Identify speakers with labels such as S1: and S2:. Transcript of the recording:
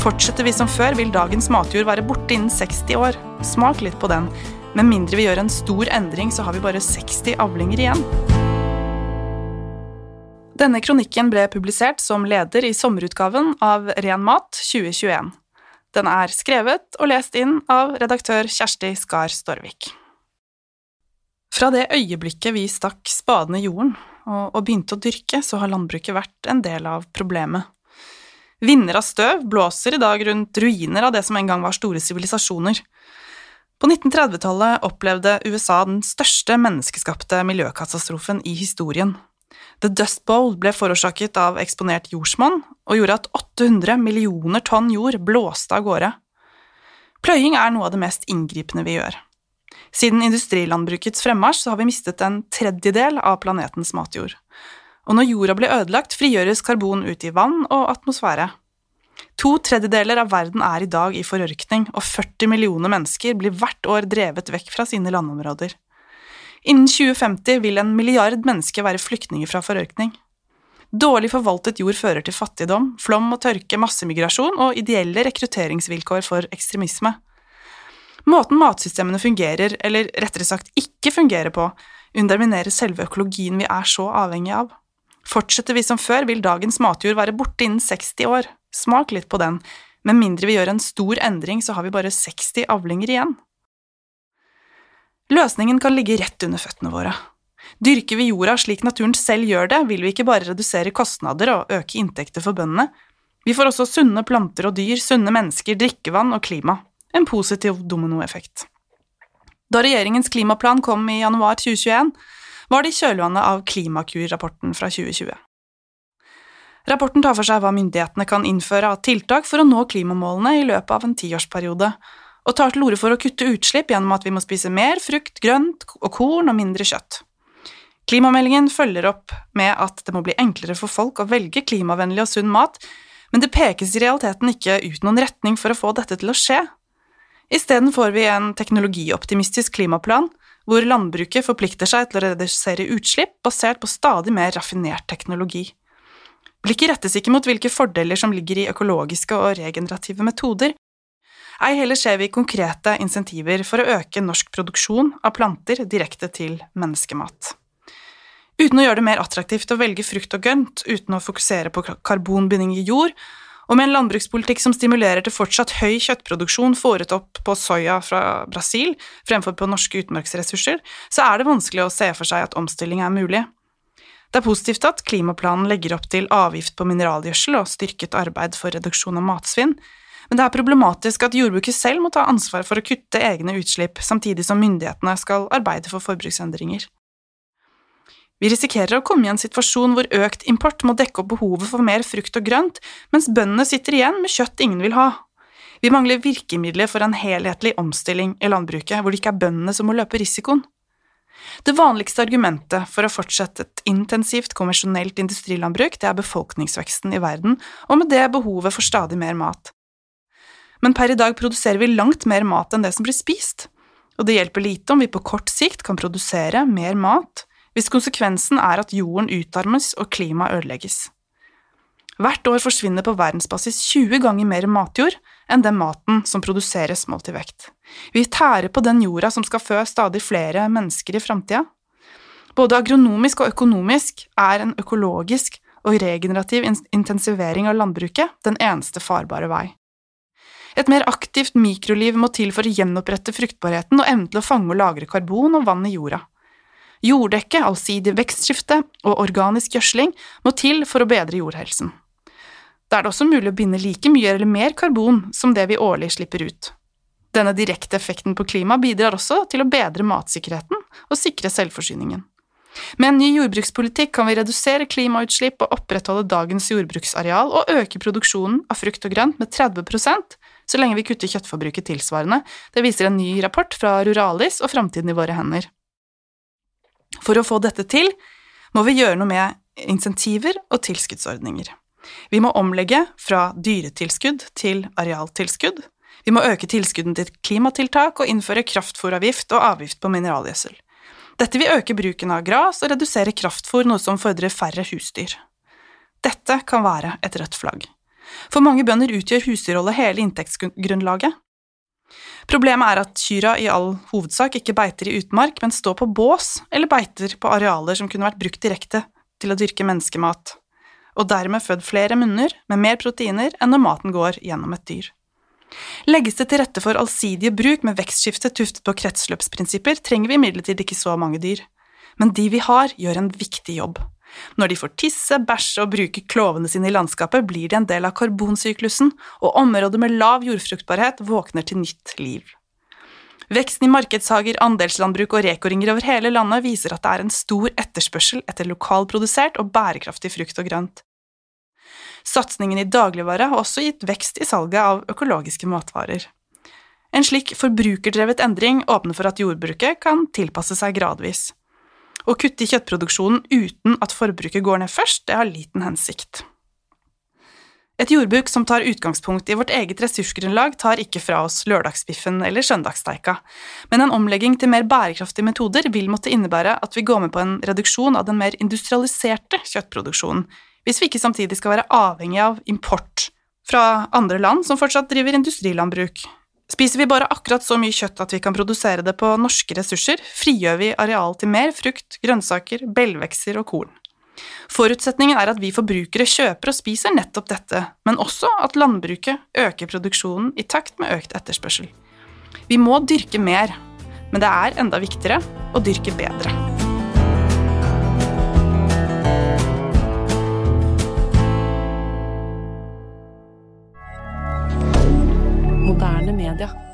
S1: Fortsetter vi som før, vil dagens matjord være borte innen 60 år. Smak litt på den. Med mindre vi gjør en stor endring, så har vi bare 60 avlinger igjen. Denne kronikken ble publisert som leder i sommerutgaven av Ren mat 2021. Den er skrevet og lest inn av redaktør Kjersti Skar Storvik. Fra det øyeblikket vi stakk spaden i jorden og, og begynte å dyrke, så har landbruket vært en del av problemet. Vinder av støv blåser i dag rundt ruiner av det som en gang var store sivilisasjoner. På 1930-tallet opplevde USA den største menneskeskapte miljøkatastrofen i historien. The Dust Bowl ble forårsaket av eksponert jordsmonn og gjorde at 800 millioner tonn jord blåste av gårde. Pløying er noe av det mest inngripende vi gjør. Siden industrilandbrukets fremmarsj har vi mistet en tredjedel av planetens matjord og når jorda blir ødelagt, frigjøres karbon ut i vann og atmosfære. To tredjedeler av verden er i dag i forørkning, og 40 millioner mennesker blir hvert år drevet vekk fra sine landområder. Innen 2050 vil en milliard mennesker være flyktninger fra forørkning. Dårlig forvaltet jord fører til fattigdom, flom og tørke, massemigrasjon og ideelle rekrutteringsvilkår for ekstremisme. Måten matsystemene fungerer, eller rettere sagt ikke fungerer på, underminerer selve økologien vi er så avhengig av. Fortsetter vi som før, vil dagens matjord være borte innen 60 år. Smak litt på den. Med mindre vi gjør en stor endring, så har vi bare 60 avlinger igjen. Løsningen kan ligge rett under føttene våre. Dyrker vi jorda slik naturen selv gjør det, vil vi ikke bare redusere kostnader og øke inntekter for bøndene. Vi får også sunne planter og dyr, sunne mennesker, drikkevann og klima. En positiv dominoeffekt. Da regjeringens klimaplan kom i januar 2021, var det i kjølvannet av Klimakur-rapporten fra 2020. Rapporten tar for seg hva myndighetene kan innføre av tiltak for å nå klimamålene i løpet av en tiårsperiode, og tar til orde for å kutte utslipp gjennom at vi må spise mer frukt, grønt og korn og mindre kjøtt. Klimameldingen følger opp med at det må bli enklere for folk å velge klimavennlig og sunn mat, men det pekes i realiteten ikke ut noen retning for å få dette til å skje. Isteden får vi en teknologioptimistisk klimaplan hvor landbruket forplikter seg til å redusere utslipp basert på stadig mer raffinert teknologi. Blikket rettes ikke mot hvilke fordeler som ligger i økologiske og regenerative metoder, ei heller ser vi konkrete insentiver for å øke norsk produksjon av planter direkte til menneskemat. Uten å gjøre det mer attraktivt å velge frukt og grønt, uten å fokusere på karbonbinding i jord, og med en landbrukspolitikk som stimulerer til fortsatt høy kjøttproduksjon foretatt på soya fra Brasil fremfor på norske utmarksressurser, så er det vanskelig å se for seg at omstilling er mulig. Det er positivt at klimaplanen legger opp til avgift på mineralgjødsel og styrket arbeid for reduksjon av matsvinn, men det er problematisk at jordbruket selv må ta ansvar for å kutte egne utslipp, samtidig som myndighetene skal arbeide for forbruksendringer. Vi risikerer å komme i en situasjon hvor økt import må dekke opp behovet for mer frukt og grønt, mens bøndene sitter igjen med kjøtt ingen vil ha. Vi mangler virkemidler for en helhetlig omstilling i landbruket, hvor det ikke er bøndene som må løpe risikoen. Det vanligste argumentet for å fortsette et intensivt, konvensjonelt industrilandbruk, det er befolkningsveksten i verden, og med det behovet for stadig mer mat. Men per i dag produserer vi langt mer mat enn det som blir spist, og det hjelper lite om vi på kort sikt kan produsere mer mat hvis konsekvensen er at jorden utarmes og klimaet ødelegges. Hvert år forsvinner på verdensbasis 20 ganger mer matjord enn den maten som produseres målt i vekt. Vi tærer på den jorda som skal fø stadig flere mennesker i framtida. Både agronomisk og økonomisk er en økologisk og regenerativ intensivering av landbruket den eneste farbare vei. Et mer aktivt mikroliv må til for å gjenopprette fruktbarheten og evnen til å fange og lagre karbon og vann i jorda. Jorddekke, allsidig vekstskifte og organisk gjødsling må til for å bedre jordhelsen. Da er det også mulig å binde like mye eller mer karbon som det vi årlig slipper ut. Denne direkte effekten på klimaet bidrar også til å bedre matsikkerheten og sikre selvforsyningen. Med en ny jordbrukspolitikk kan vi redusere klimautslipp og opprettholde dagens jordbruksareal og øke produksjonen av frukt og grønt med 30% så lenge vi kutter kjøttforbruket tilsvarende. Det viser en ny rapport fra Ruralis og Framtiden i våre hender. For å få dette til må vi gjøre noe med insentiver og tilskuddsordninger. Vi må omlegge fra dyretilskudd til arealtilskudd. Vi må øke tilskuddene til klimatiltak og innføre kraftfôravgift og avgift på mineralgjødsel. Dette vil øke bruken av gras og redusere kraftfôr, noe som fordrer færre husdyr. Dette kan være et rødt flagg. For mange bønder utgjør husdyrholdet hele inntektsgrunnlaget. Problemet er at kyrne i all hovedsak ikke beiter i utmark, men står på bås eller beiter på arealer som kunne vært brukt direkte til å dyrke menneskemat, og dermed født flere munner med mer proteiner enn når maten går gjennom et dyr. Legges det til rette for allsidige bruk med vekstskifte tuftet på kretsløpsprinsipper, trenger vi imidlertid ikke så mange dyr. Men de vi har, gjør en viktig jobb. Når de får tisse, bæsje og bruke klovene sine i landskapet, blir de en del av karbonsyklusen, og områder med lav jordfruktbarhet våkner til nytt liv. Veksten i markedshager, andelslandbruk og rekoringer over hele landet viser at det er en stor etterspørsel etter lokalprodusert og bærekraftig frukt og grønt. Satsingen i dagligvare har også gitt vekst i salget av økologiske matvarer. En slik forbrukerdrevet endring åpner for at jordbruket kan tilpasse seg gradvis. Å kutte i kjøttproduksjonen uten at forbruket går ned først, det har liten hensikt. Et jordbruk som tar utgangspunkt i vårt eget ressursgrunnlag, tar ikke fra oss lørdagsbiffen eller søndagssteika, men en omlegging til mer bærekraftige metoder vil måtte innebære at vi går med på en reduksjon av den mer industrialiserte kjøttproduksjonen, hvis vi ikke samtidig skal være avhengig av import fra andre land som fortsatt driver industrilandbruk, Spiser vi bare akkurat så mye kjøtt at vi kan produsere det på norske ressurser, frigjør vi areal til mer frukt, grønnsaker, belgvekster og korn. Forutsetningen er at vi forbrukere kjøper og spiser nettopp dette, men også at landbruket øker produksjonen i takt med økt etterspørsel. Vi må dyrke mer, men det er enda viktigere å dyrke bedre.
S2: Kader.